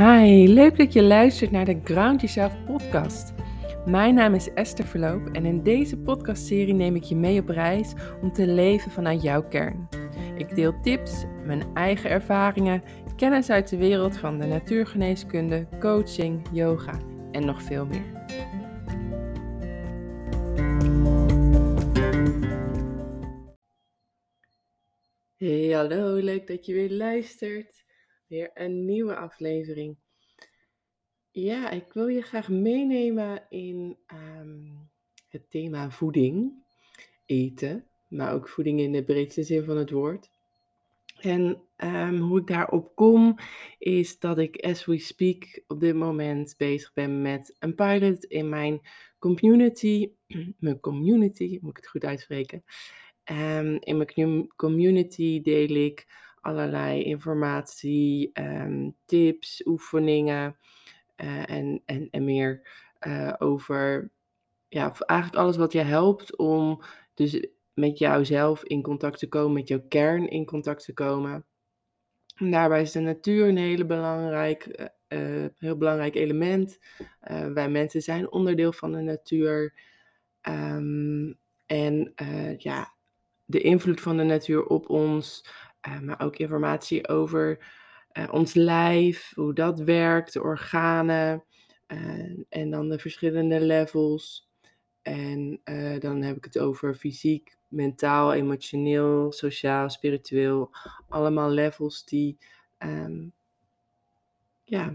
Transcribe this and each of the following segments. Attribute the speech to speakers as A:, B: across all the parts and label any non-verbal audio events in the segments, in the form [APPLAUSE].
A: Hi, leuk dat je luistert naar de Ground Yourself podcast. Mijn naam is Esther Verloop en in deze podcastserie neem ik je mee op reis om te leven vanuit jouw kern. Ik deel tips, mijn eigen ervaringen, kennis uit de wereld van de natuurgeneeskunde, coaching, yoga en nog veel meer. Hey, hallo, leuk dat je weer luistert. Weer een nieuwe aflevering. Ja, ik wil je graag meenemen in ehm, het thema voeding, eten, maar ook voeding in de breedste zin van het woord. En ehm, hoe ik daarop kom, is dat ik, as we speak, op dit moment bezig ben met een pilot in mijn community. [CLEARS THROAT] Mijn community, moet ik het goed uitspreken. Um, in mijn community deel ik allerlei informatie, um, tips, oefeningen uh, en, en, en meer uh, over ja, eigenlijk alles wat je helpt om dus met jouzelf in contact te komen, met jouw kern in contact te komen. En daarbij is de natuur een hele belangrijk, uh, heel belangrijk element. wij mensen zijn onderdeel van de natuur. Um, en ja, de invloed van de natuur op ons, maar ook informatie over uh, ons lijf, hoe dat werkt, de organen uh, en dan de verschillende levels. En dan heb ik het over fysiek, mentaal, emotioneel, sociaal, spiritueel. Allemaal levels die um, ja,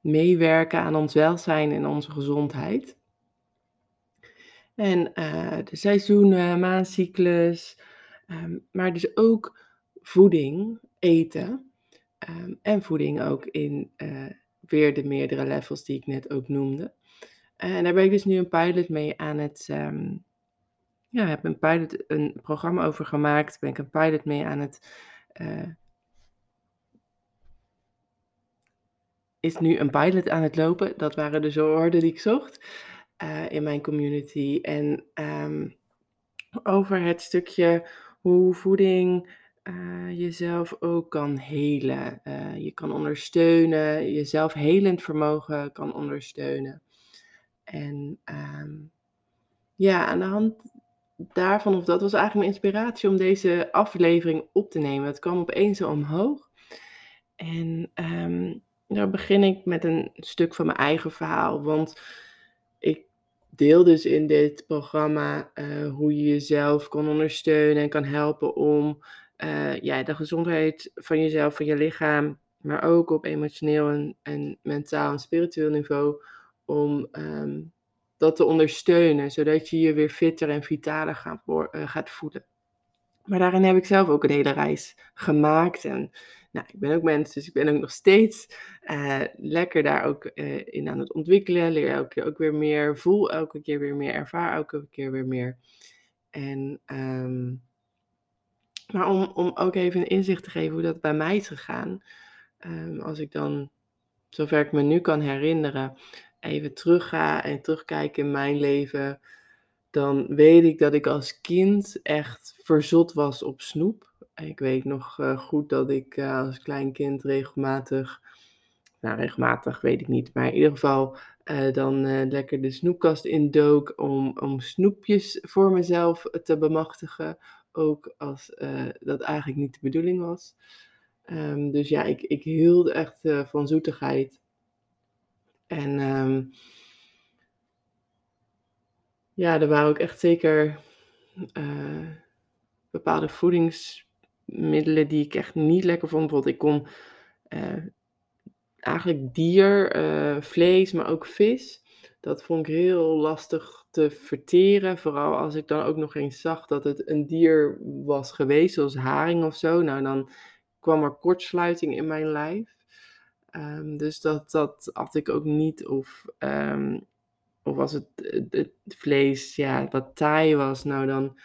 A: meewerken aan ons welzijn en onze gezondheid. En de seizoenen, maancyclus, Um, maar dus ook voeding, eten. Um, en voeding ook in uh, weer de meerdere levels die ik net ook noemde. En daar ben ik dus nu een pilot mee aan het. Um, ja, heb een pilot, een programma over gemaakt. Ben ik een pilot mee aan het. Uh, is nu een pilot aan het lopen. Dat waren de woorden die ik zocht uh, in mijn community. En um, over het stukje hoe voeding uh, jezelf ook kan helen. Uh, je kan ondersteunen, jezelf helend vermogen kan ondersteunen. En um, ja, aan de hand daarvan, of dat was eigenlijk mijn inspiratie om deze aflevering op te nemen. Het kwam opeens zo omhoog. En um, daar begin ik met een stuk van mijn eigen verhaal. Want ik deel dus in dit programma uh, hoe je jezelf kan ondersteunen en kan helpen om uh, ja, de gezondheid van jezelf, van je lichaam, maar ook op emotioneel en, en mentaal en spiritueel niveau, om um, dat te ondersteunen, zodat je je weer fitter en vitaler gaat, uh, gaat voelen. Maar daarin heb ik zelf ook een hele reis gemaakt en nou, ik ben ook mens, dus ik ben ook nog steeds uh, lekker daar ook in aan het ontwikkelen. Leer elke keer ook weer meer, voel elke keer weer meer, ervaar elke keer weer meer. En, um, maar om, om ook even een inzicht te geven hoe dat bij mij is gegaan. Um, als ik dan, zover ik me nu kan herinneren, even terug ga en terugkijk in mijn leven, dan weet ik dat ik als kind echt verzot was op snoep. Ik weet nog uh, goed dat ik uh, als klein kind regelmatig, nou regelmatig weet ik niet, maar in ieder geval uh, dan lekker de snoepkast indook om, om snoepjes voor mezelf te bemachtigen. Ook als dat eigenlijk niet de bedoeling was. Um, dus ja, ik, ik hield echt van zoetigheid. En um, ja, er waren ook echt zeker bepaalde voedings middelen die ik echt niet lekker vond. Bijvoorbeeld, ik kon eigenlijk dier, vlees, maar ook vis. Dat vond ik heel lastig te verteren. Vooral als ik dan ook nog eens zag dat het een dier was geweest, zoals haring of zo. Nou, dan kwam er kortsluiting in mijn lijf. Um, dus dat, dat had ik ook niet. Of, um, of als het, het, vlees, ja, dat taai was, nou dan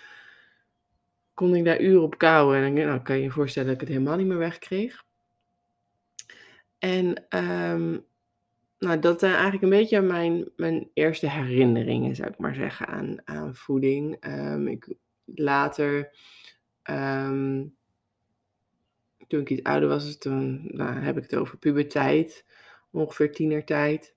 A: kon ik daar uren op kouwen. En dan nou, kan je je voorstellen dat ik het helemaal niet meer wegkreeg. En um, nou, dat zijn eigenlijk een beetje mijn, mijn eerste herinneringen, zou ik maar zeggen, aan, aan voeding. Um, ik, later, um, toen ik iets ouder was, toen nou, heb ik het over puberteit. ongeveer tienertijd.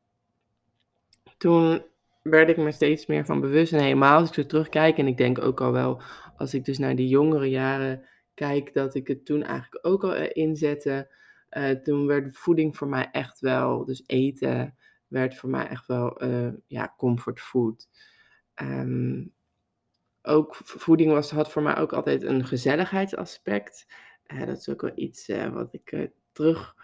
A: Toen werd ik me steeds meer van bewust. En helemaal als ik zo terugkijk, en ik denk ook al wel als ik dus naar die jongere jaren kijk, dat ik het toen eigenlijk ook al eh, inzette. Uh, toen werd voeding voor mij echt wel, dus eten werd voor mij echt wel uh, ja, comfortfood. Um, ook voeding was, had voor mij ook altijd een gezelligheidsaspect. Uh, dat is ook wel iets wat ik terug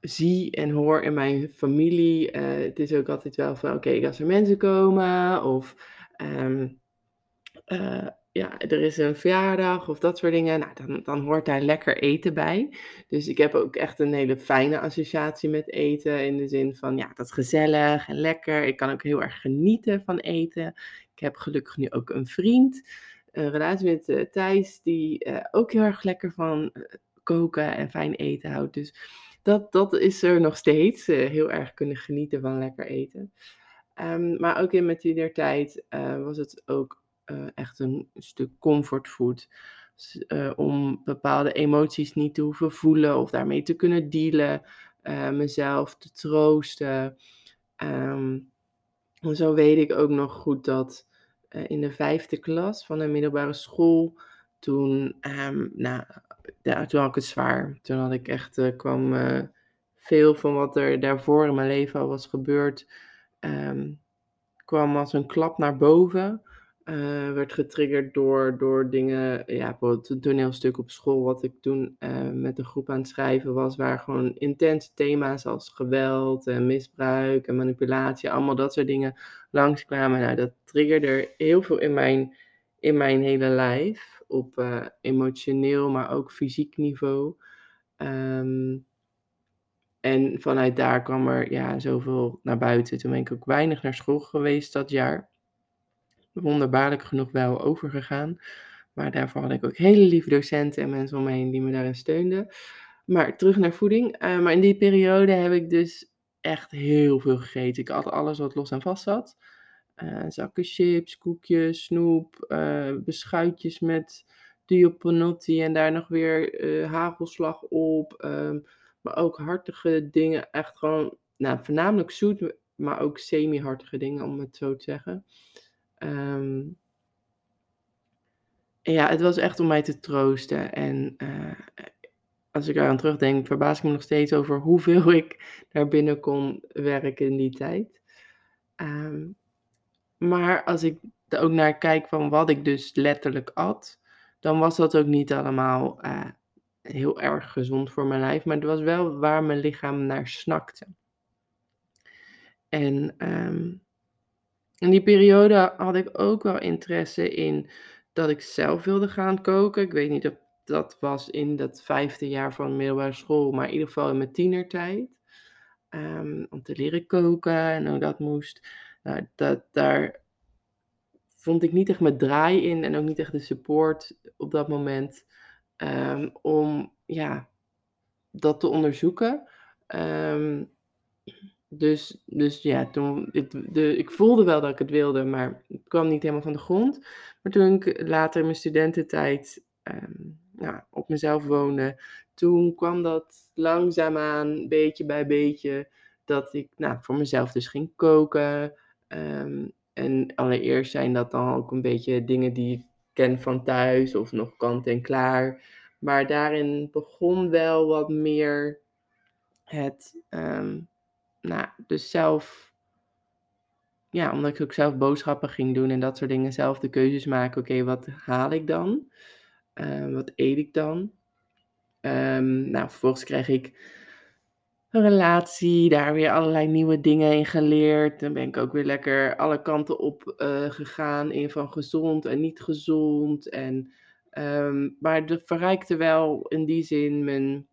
A: zie en hoor in mijn familie. het is ook altijd wel van, oké, als er mensen komen of... Um, ja, er is een verjaardag of dat soort dingen, nou, dan, dan hoort daar lekker eten bij. Dus ik heb ook echt een hele fijne associatie met eten. In de zin van, ja, dat is gezellig en lekker. Ik kan ook heel erg genieten van eten. Ik heb gelukkig nu ook een vriend, een relatie met uh, Thijs, die uh, ook heel erg lekker van uh, koken en fijn eten houdt. Dus dat, dat is er nog steeds. heel erg kunnen genieten van lekker eten. Um, maar ook in mijn tienertijd was het ook uh, echt een stuk comfortfood. Uh, om bepaalde emoties niet te hoeven voelen of daarmee te kunnen dealen. Uh, mezelf te troosten. Um, zo weet ik ook nog goed dat in de vijfde klas van de middelbare school. Toen, um, nou, ja, toen had ik het zwaar. Toen had ik echt, kwam veel van wat er daarvoor in mijn leven al was gebeurd. Um, kwam als een klap naar boven. Uh, werd getriggerd door, door dingen, ja, bijvoorbeeld een toneelstuk op school, wat ik toen uh, met de groep aan het schrijven was, waar gewoon intense thema's als geweld en misbruik en manipulatie, allemaal dat soort dingen langskwamen. Nou, dat triggerde heel veel in mijn, in mijn hele lijf, op uh, emotioneel, maar ook fysiek niveau. Um, en vanuit daar kwam er ja, zoveel naar buiten. Toen ben ik ook weinig naar school geweest dat jaar wonderbaarlijk genoeg wel overgegaan. Maar daarvoor had ik ook hele lieve docenten en mensen om me heen die me daarin steunden. Maar terug naar voeding. Uh, maar in die periode heb ik dus echt heel veel gegeten. Ik had alles wat los en vast zat. Uh, zakken chips, koekjes, snoep, uh, beschuitjes met diopanotti en daar nog weer hagelslag op. Um, maar ook hartige dingen, echt gewoon, nou, voornamelijk zoet, maar ook semi-hartige dingen, om het zo te zeggen. Um, ja, het was echt om mij te troosten. En uh, als ik eraan terugdenk, verbaas ik me nog steeds over hoeveel [LAUGHS] ik daar binnen kon werken in die tijd. Um, maar als ik er ook naar kijk van wat ik dus letterlijk at, dan was dat ook niet allemaal uh, heel erg gezond voor mijn lijf. Maar het was wel waar mijn lichaam naar snakte. En um, in die periode had ik ook wel interesse in dat ik zelf wilde gaan koken. Ik weet niet of dat was in dat vijfde jaar van middelbare school, maar in ieder geval in mijn tienertijd. Um, om te leren koken en hoe dat moest. Nou, dat, daar vond ik niet echt mijn draai in en ook niet echt de support op dat moment um, om ja, dat te onderzoeken. Um, dus, dus ja, toen, het, de, ik voelde wel dat ik het wilde, maar het kwam niet helemaal van de grond. Maar toen ik later in mijn studententijd um, op mezelf woonde, toen kwam dat langzaamaan, beetje bij beetje, dat ik nou, voor mezelf dus ging koken. Um, en allereerst zijn dat dan ook een beetje dingen die ik ken van thuis of nog kant en klaar. Maar daarin begon wel wat meer het um, nou, dus zelf, ja, omdat ik ook zelf boodschappen ging doen en dat soort dingen, zelf de keuzes maken. Oké, wat haal ik dan? Uh, wat eet ik dan? Um, nou, vervolgens kreeg ik een relatie, daar weer allerlei nieuwe dingen in geleerd. Dan ben ik ook weer lekker alle kanten op uh, gegaan in van gezond en niet gezond. En, um, maar dat verrijkte wel in die zin mijn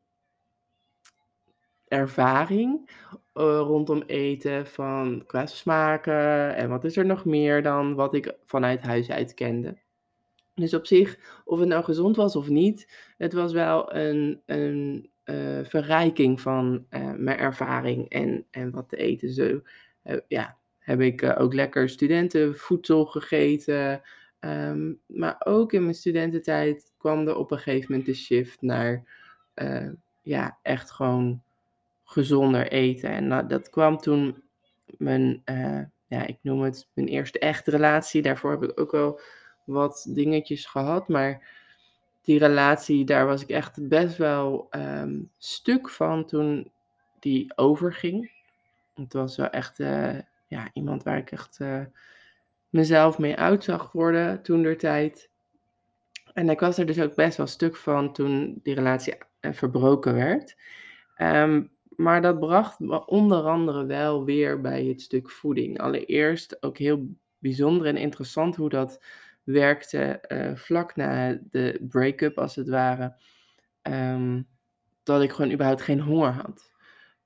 A: ervaring uh, rondom eten van qua smaken en wat is er nog meer dan wat ik vanuit huis uit kende. Dus op zich, of het nou gezond was of niet, het was wel een, een uh, verrijking van uh, mijn ervaring en, en wat te eten. Zo ja, heb ik ook lekker studentenvoedsel gegeten. Um, maar ook in mijn studententijd kwam er op een gegeven moment de shift naar ja, echt gewoon gezonder eten. En dat kwam toen mijn, uh, ja, ik noem het mijn eerste echte relatie. Daarvoor heb ik ook wel wat dingetjes gehad. Maar die relatie, daar was ik echt best wel um, stuk van toen die overging. Het was wel echt uh, ja, iemand waar ik echt uh, mezelf mee uit zag worden toen der tijd. En ik was er dus ook best wel stuk van toen die relatie verbroken werd. Um, maar dat bracht me onder andere wel weer bij het stuk voeding. Allereerst ook heel bijzonder en interessant hoe dat werkte uh, vlak na de break-up, als het ware. Um, dat ik gewoon überhaupt geen honger had.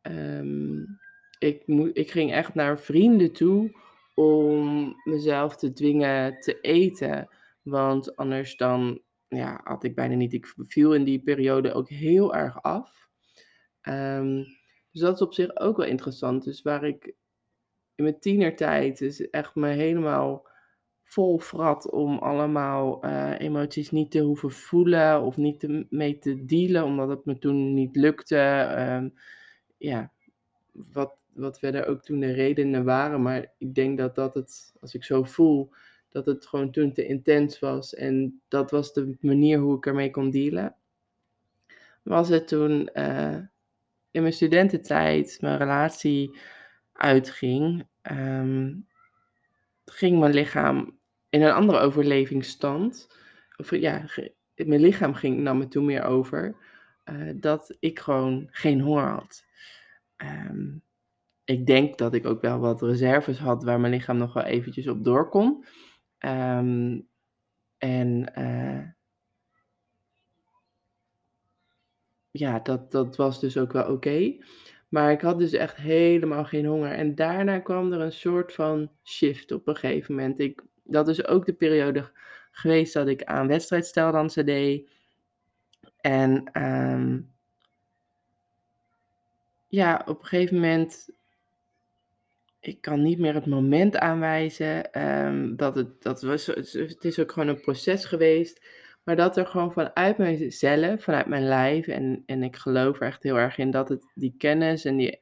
A: Um, ik, ik ging echt naar vrienden toe om mezelf te dwingen te eten. Want anders dan ja, had ik bijna niet. Ik viel in die periode ook heel erg af. Um, dus dat is op zich ook wel interessant. Dus waar ik in mijn tienertijd dus echt me helemaal vol frat om allemaal uh, emoties niet te hoeven voelen of niet te, mee te dealen, omdat het me toen niet lukte. Um, ja, wat, wat verder ook toen de redenen waren. Maar ik denk dat dat het, als ik zo voel, dat het gewoon toen te intens was. En dat was de manier hoe ik ermee kon dealen. Was het toen uh, in mijn studententijd mijn relatie uitging, um, ging mijn lichaam in een andere overlevingsstand. Of ja, mijn lichaam ging, nam me toen meer over. Uh, dat ik gewoon geen honger had. Um, ik denk dat ik ook wel wat reserves had waar mijn lichaam nog wel eventjes op door kon. Um, en uh, ja, dat, dat was dus ook wel oké. Maar ik had dus echt helemaal geen honger. En daarna kwam er een soort van shift op een gegeven moment. Ik, dat is ook de periode geweest dat ik aan wedstrijdsteldansen deed. En um, ja, op een gegeven moment ik kan niet meer het moment aanwijzen. Um, dat het, dat was, het is ook gewoon een proces geweest. Maar dat er gewoon vanuit mijzelf, vanuit mijn lijf, en, en ik geloof er echt heel erg in dat het die kennis en die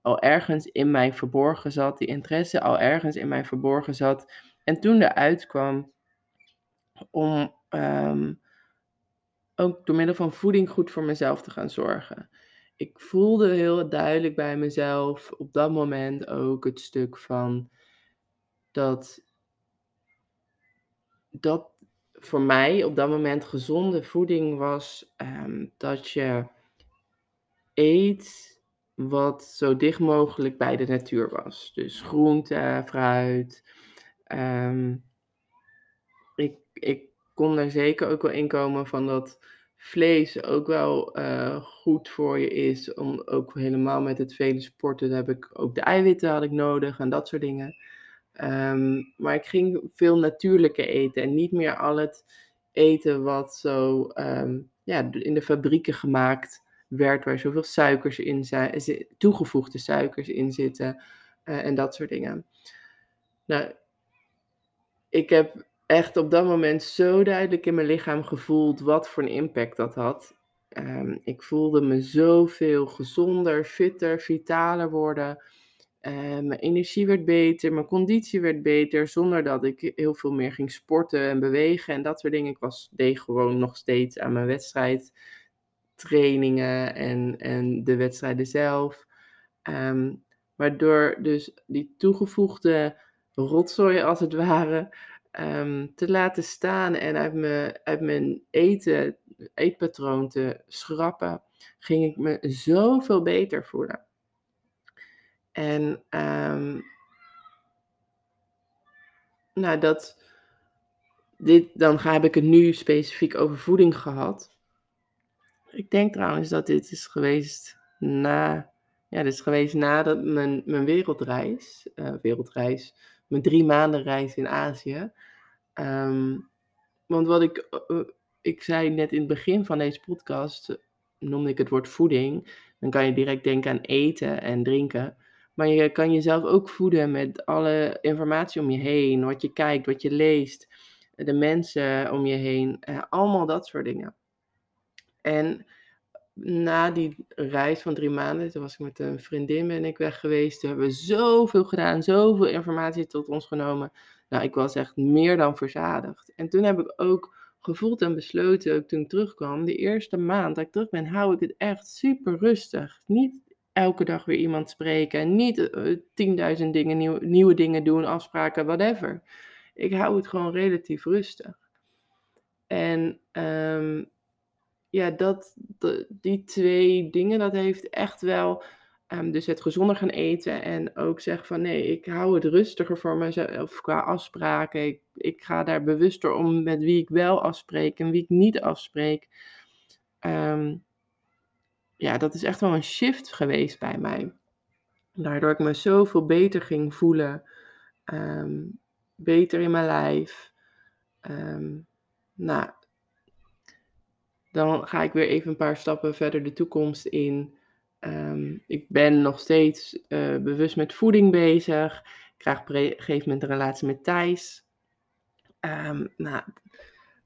A: al ergens in mij verborgen zat, die interesse al ergens in mij verborgen zat. En toen eruit kwam om um, ook door middel van voeding goed voor mezelf te gaan zorgen. Ik voelde heel duidelijk bij mezelf op dat moment ook het stuk van dat dat voor mij op dat moment gezonde voeding was um, dat je eet wat zo dicht mogelijk bij de natuur was. Dus groente, fruit. Um, ik, ik kon er zeker ook wel in komen van dat vlees ook wel uh, goed voor je is. Om, ook helemaal met het vele sporten heb ik ook de eiwitten had ik nodig en dat soort dingen. Um, maar ik ging veel natuurlijker eten en niet meer al het eten wat zo um, ja, in de fabrieken gemaakt werd, waar zoveel suikers in zijn, toegevoegde suikers in zitten uh, en dat soort dingen. Nou, ik heb echt op dat moment zo duidelijk in mijn lichaam gevoeld wat voor een impact dat had. Um, ik voelde me zoveel gezonder, fitter, vitaler worden. Uh, mijn energie werd beter, mijn conditie werd beter, zonder dat ik heel veel meer ging sporten en bewegen en dat soort dingen. Ik was, deed gewoon nog steeds aan mijn wedstrijdtrainingen en, en de wedstrijden zelf. Um, maar door dus die toegevoegde rotzooi als het ware um, te laten staan en uit mijn, uit mijn eten, eetpatroon te schrappen, ging ik me zoveel beter voelen. En um, nou, dat, dit, dan heb ik het nu specifiek over voeding gehad. Ik denk trouwens dat dit is geweest na, ja, dit is geweest na mijn, mijn wereldreis, uh, wereldreis, mijn drie maanden reis in Azië. Um, want wat ik, uh, ik zei net in het begin van deze podcast, noemde ik het woord voeding. Dan kan je direct denken aan eten en drinken. Maar je kan jezelf ook voeden met alle informatie om je heen, wat je kijkt, wat je leest, de mensen om je heen, uh, allemaal dat soort dingen. En na die reis van 3 maanden, toen was ik met een vriendin ben ik weg geweest. Toen hebben we zoveel gedaan, zoveel informatie tot ons genomen. Nou, ik was echt meer dan verzadigd. En toen heb ik ook gevoeld en besloten, ook toen ik terugkwam, de eerste maand dat ik terug ben, hou ik het echt super rustig. Niet elke dag weer iemand spreken, niet uh, 10.000 dingen, nieuw, nieuwe dingen doen, afspraken, whatever. Ik hou het gewoon relatief rustig. En um, ja, dat, die twee dingen, dat heeft echt wel. Um, dus het gezonder gaan eten en ook zeggen van nee, ik hou het rustiger voor mezelf qua afspraken. Ik, ik ga daar bewuster om met wie ik wel afspreek en wie ik niet afspreek. Um, ja, dat is echt wel een shift geweest bij mij. Daardoor ik me zoveel beter ging voelen. Um, beter in mijn lijf. Um, nou, dan ga ik weer even een paar stappen verder de toekomst in. Um, ik ben nog steeds uh, bewust met voeding bezig. Ik krijg op een gegeven moment een relatie met Thijs. Nou,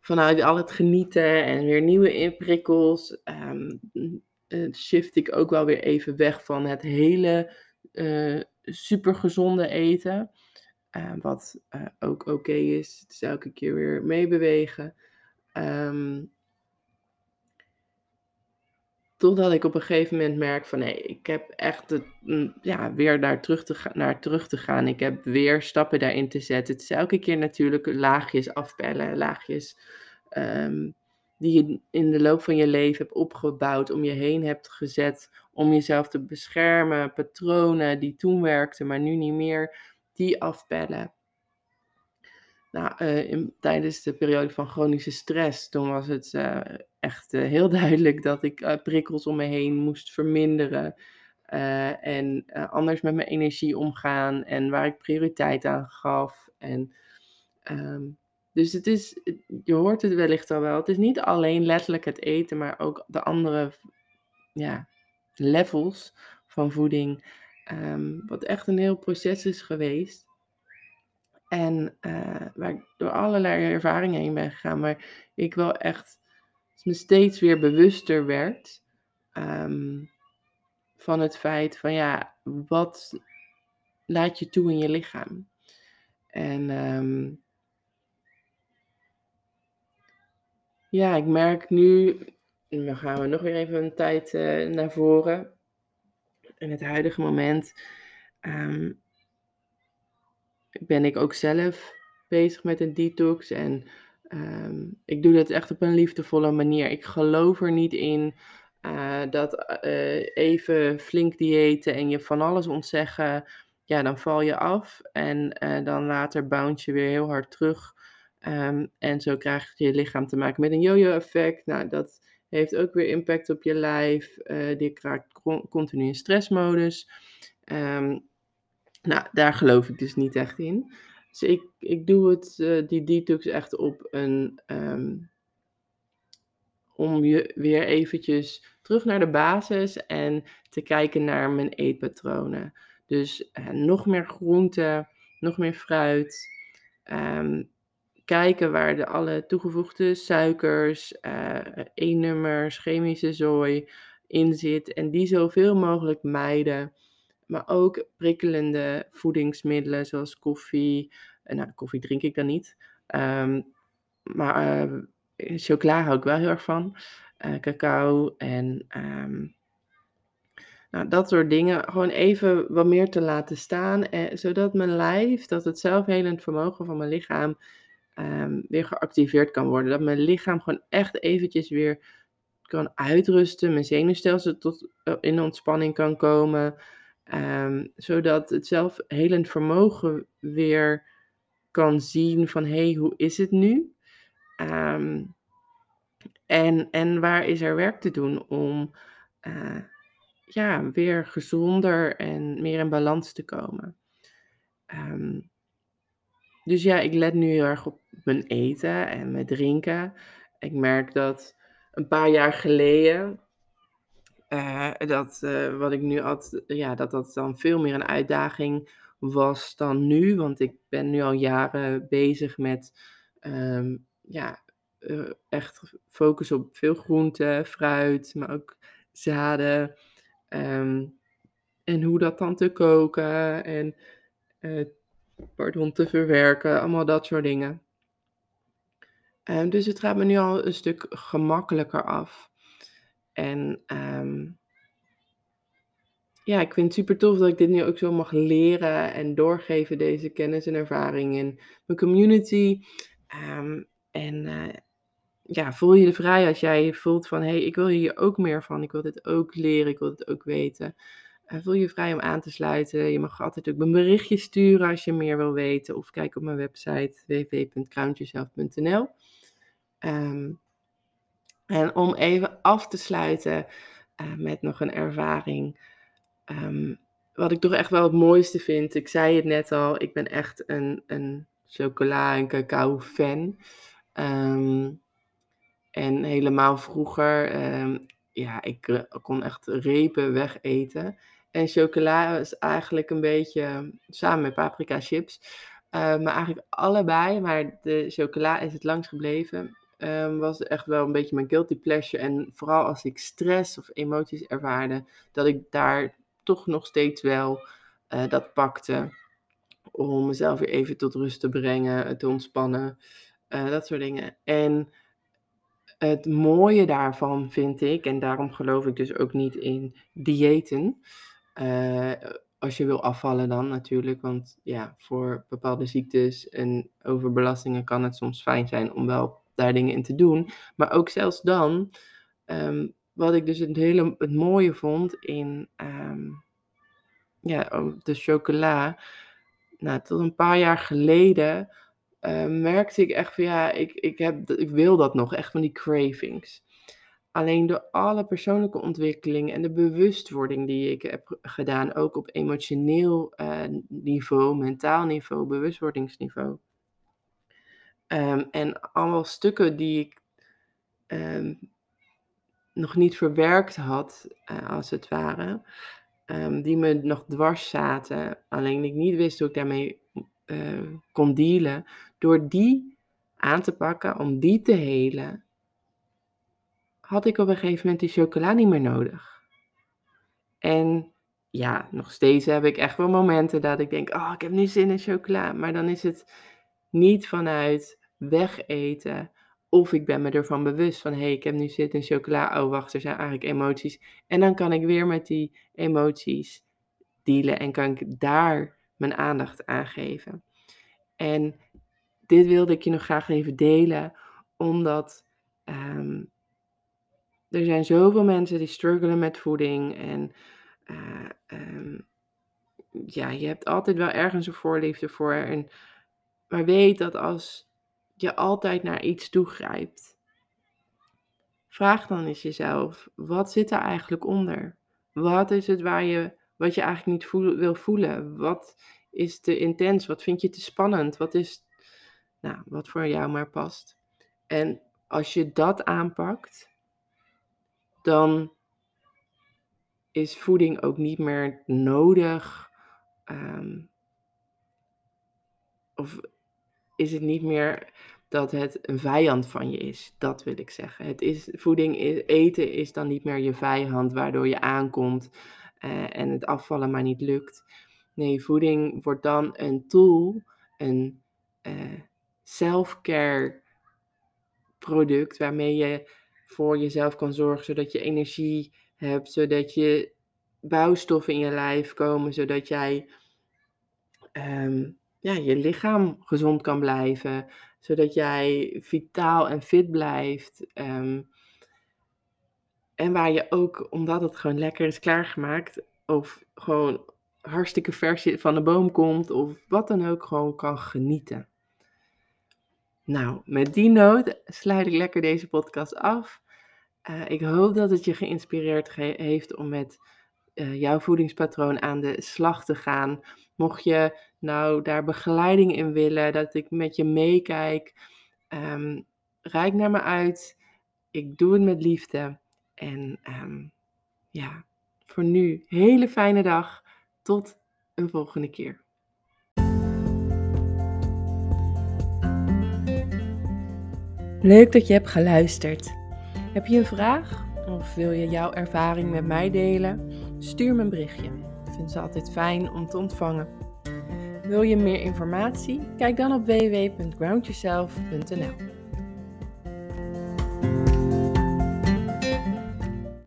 A: vanuit al het genieten en weer nieuwe prikkels, shift ik ook wel weer even weg van het hele uh, supergezonde eten. Uh, wat ook oké okay is. Het is elke keer weer meebewegen. Um, Totdat ik op een gegeven moment merk van nee, ik heb echt het, mm, ja, weer daar terug te naar terug te gaan. Ik heb weer stappen daarin te zetten. Het is elke keer natuurlijk laagjes afpellen, laagjes um, die je in de loop van je leven hebt opgebouwd, om je heen hebt gezet, om jezelf te beschermen. Patronen die toen werkten, maar nu niet meer, die afpellen. Nou, uh, in, tijdens de periode van chronische stress, toen was het uh, echt uh, heel [LAUGHS] duidelijk dat ik prikkels om me heen moest verminderen. en anders met mijn energie omgaan en waar ik prioriteit aan gaf. En, um, dus het is, je hoort het wellicht al wel, het is niet alleen letterlijk het eten, maar ook de andere ja, levels van voeding. Um, wat echt een heel proces is geweest. En uh, waar ik door allerlei ervaringen heen ben gegaan, maar ik wel echt me steeds weer bewuster werd um, van het feit van ja, wat laat je toe in je lichaam? En um, ja, ik merk nu, dan gaan we nog weer even een tijd uh, naar voren. In het huidige moment um, ben ik ook zelf bezig met een detox. En um, ik doe dat echt op een liefdevolle manier. Ik geloof er niet in uh, dat uh, even flink diëten en je van alles ontzeggen, ja, dan val je af. En dan later bounce je weer heel hard terug. Um, en zo krijg je lichaam te maken met een yo-yo-effect. Nou, dat heeft ook weer impact op je lijf. die krijgt continu in stressmodus. Um, nou, daar geloof ik dus niet echt in. Dus ik, ik doe het, uh, die detox echt op een. Um, om je weer eventjes terug naar de basis en te kijken naar mijn eetpatronen. Dus uh, nog meer groente, nog meer fruit. Um, kijken waar de alle toegevoegde suikers, uh, E-nummers, chemische zooi in zit. En die zoveel mogelijk mijden. Maar ook prikkelende voedingsmiddelen zoals koffie. Eh, nou, koffie drink ik dan niet. Um, maar chocola hou ik wel heel erg van. Cacao en um, nou, dat soort dingen. Gewoon even wat meer te laten staan. Zodat mijn lijf, dat het zelfhelend vermogen van mijn lichaam um, weer geactiveerd kan worden. Dat mijn lichaam gewoon echt eventjes weer kan uitrusten. Mijn zenuwstelsel tot in ontspanning kan komen. Um, zodat het zelfhelend vermogen weer kan zien van hé, hey, hoe is het nu? Um, en, en waar is er werk te doen om uh, ja, weer gezonder en meer in balans te komen? Um, dus ja, ik let nu heel erg op mijn eten en mijn drinken. Ik merk dat een paar jaar geleden uh, dat uh, wat ik nu had, ja, dat dat dan veel meer een uitdaging was dan nu. Want ik ben nu al jaren bezig met um, ja, uh, echt focus op veel groente, fruit, maar ook zaden. Ehm, en hoe dat dan te koken en pardon, te verwerken. Allemaal dat soort dingen. Um, dus het gaat me nu al een stuk gemakkelijker af. En um, ja, ik vind het super tof dat ik dit nu ook zo mag leren en doorgeven, deze kennis en ervaring in mijn community. Um, en uh, ja, voel je de vrij als jij voelt van, hé, hey, ik wil hier ook meer van. Ik wil dit ook leren, ik wil dit ook weten. Uh, voel je vrij om aan te sluiten. Je mag altijd ook een berichtje sturen als je meer wil weten. Of kijk op mijn website www.crownjezelf.nl um, En om even af te sluiten uh, met nog een ervaring Um, wat ik toch echt wel het mooiste vind, ik zei het net al, ik ben echt een, een chocola- en cacao-fan. Um, en helemaal vroeger, ja, ik uh, kon echt repen wegeten. En chocola is eigenlijk een beetje, samen met paprika chips, uh, maar eigenlijk allebei, maar de chocola is het langst gebleven. Um, was echt wel een beetje mijn guilty pleasure. En vooral als ik stress of emoties ervaarde, dat ik daar toch nog steeds wel uh, dat pakte. Om mezelf weer even tot rust te brengen, te ontspannen. Uh, dat soort dingen. En het mooie daarvan vind ik, en daarom geloof ik dus ook niet in diëten. Uh, als je wil afvallen dan natuurlijk, want ja, voor bepaalde ziektes en overbelastingen kan het soms fijn zijn om wel daar dingen in te doen. Maar ook zelfs dan um, wat ik dus het hele het mooie vond in um, ja, de chocola. Nou, tot een paar jaar geleden uh, merkte ik echt van ja, ik, ik, heb, ik wil dat nog, echt van die cravings. Alleen door alle persoonlijke ontwikkeling en de bewustwording die ik heb gedaan, ook op emotioneel uh, niveau, mentaal niveau, bewustwordingsniveau. Um, en allemaal stukken die ik um, nog niet verwerkt had, uh, als het ware, um, die me nog dwars zaten, alleen ik niet wist hoe ik daarmee uh, kon dealen, door die aan te pakken, om die te helen, had ik op een gegeven moment die chocola niet meer nodig. En ja, nog steeds heb ik echt wel momenten dat ik denk, oh, ik heb nu zin in chocola, maar dan is het niet vanuit wegeten of ik ben me ervan bewust van, hé, hey, ik heb nu zit in chocola, oh wacht, er zijn eigenlijk emoties. En dan kan ik weer met die emoties dealen en kan ik daar mijn aandacht aan geven. En dit wilde ik je nog graag even delen, omdat um, er zijn zoveel mensen die struggelen met voeding en uh, um, ja, je hebt altijd wel ergens een voorliefde voor. En, maar weet dat als je altijd naar iets toegrijpt. Vraag dan eens jezelf, wat zit er eigenlijk onder? Wat is het waar je, wat je eigenlijk niet wil voelen? Wat is te intens? Wat vind je te spannend? Wat is, nou, wat voor jou maar past? En als je dat aanpakt, dan is voeding ook niet meer nodig. Um, of is het niet meer dat het een vijand van je is. Dat wil ik zeggen. Het is, voeding, eten is dan niet meer je vijand, waardoor je aankomt uh, en het afvallen maar niet lukt. Nee, voeding wordt dan een tool, een uh, self-care product waarmee je voor jezelf kan zorgen, zodat je energie hebt, zodat je bouwstoffen in je lijf komen, zodat jij um, ja, je lichaam gezond kan blijven, zodat jij vitaal en fit blijft. Um, en waar je ook, omdat het gewoon lekker is klaargemaakt, of gewoon hartstikke vers van de boom komt, of wat dan ook, gewoon kan genieten. Nou, met die noot sluit ik lekker deze podcast af. Uh, ik hoop dat het je geïnspireerd heeft om met uh, jouw voedingspatroon aan de slag te gaan. Mocht je nou daar begeleiding in willen, dat ik met je meekijk, um, reik naar me uit. Ik doe het met liefde. En um, ja, voor nu, hele fijne dag. Tot een volgende keer. Leuk dat je hebt geluisterd. Heb je een vraag? Of wil je jouw ervaring met mij delen? Stuur me een berichtje. Ik vind ze altijd fijn om te ontvangen. Wil je meer informatie? Kijk dan op www.groundyourself.nl.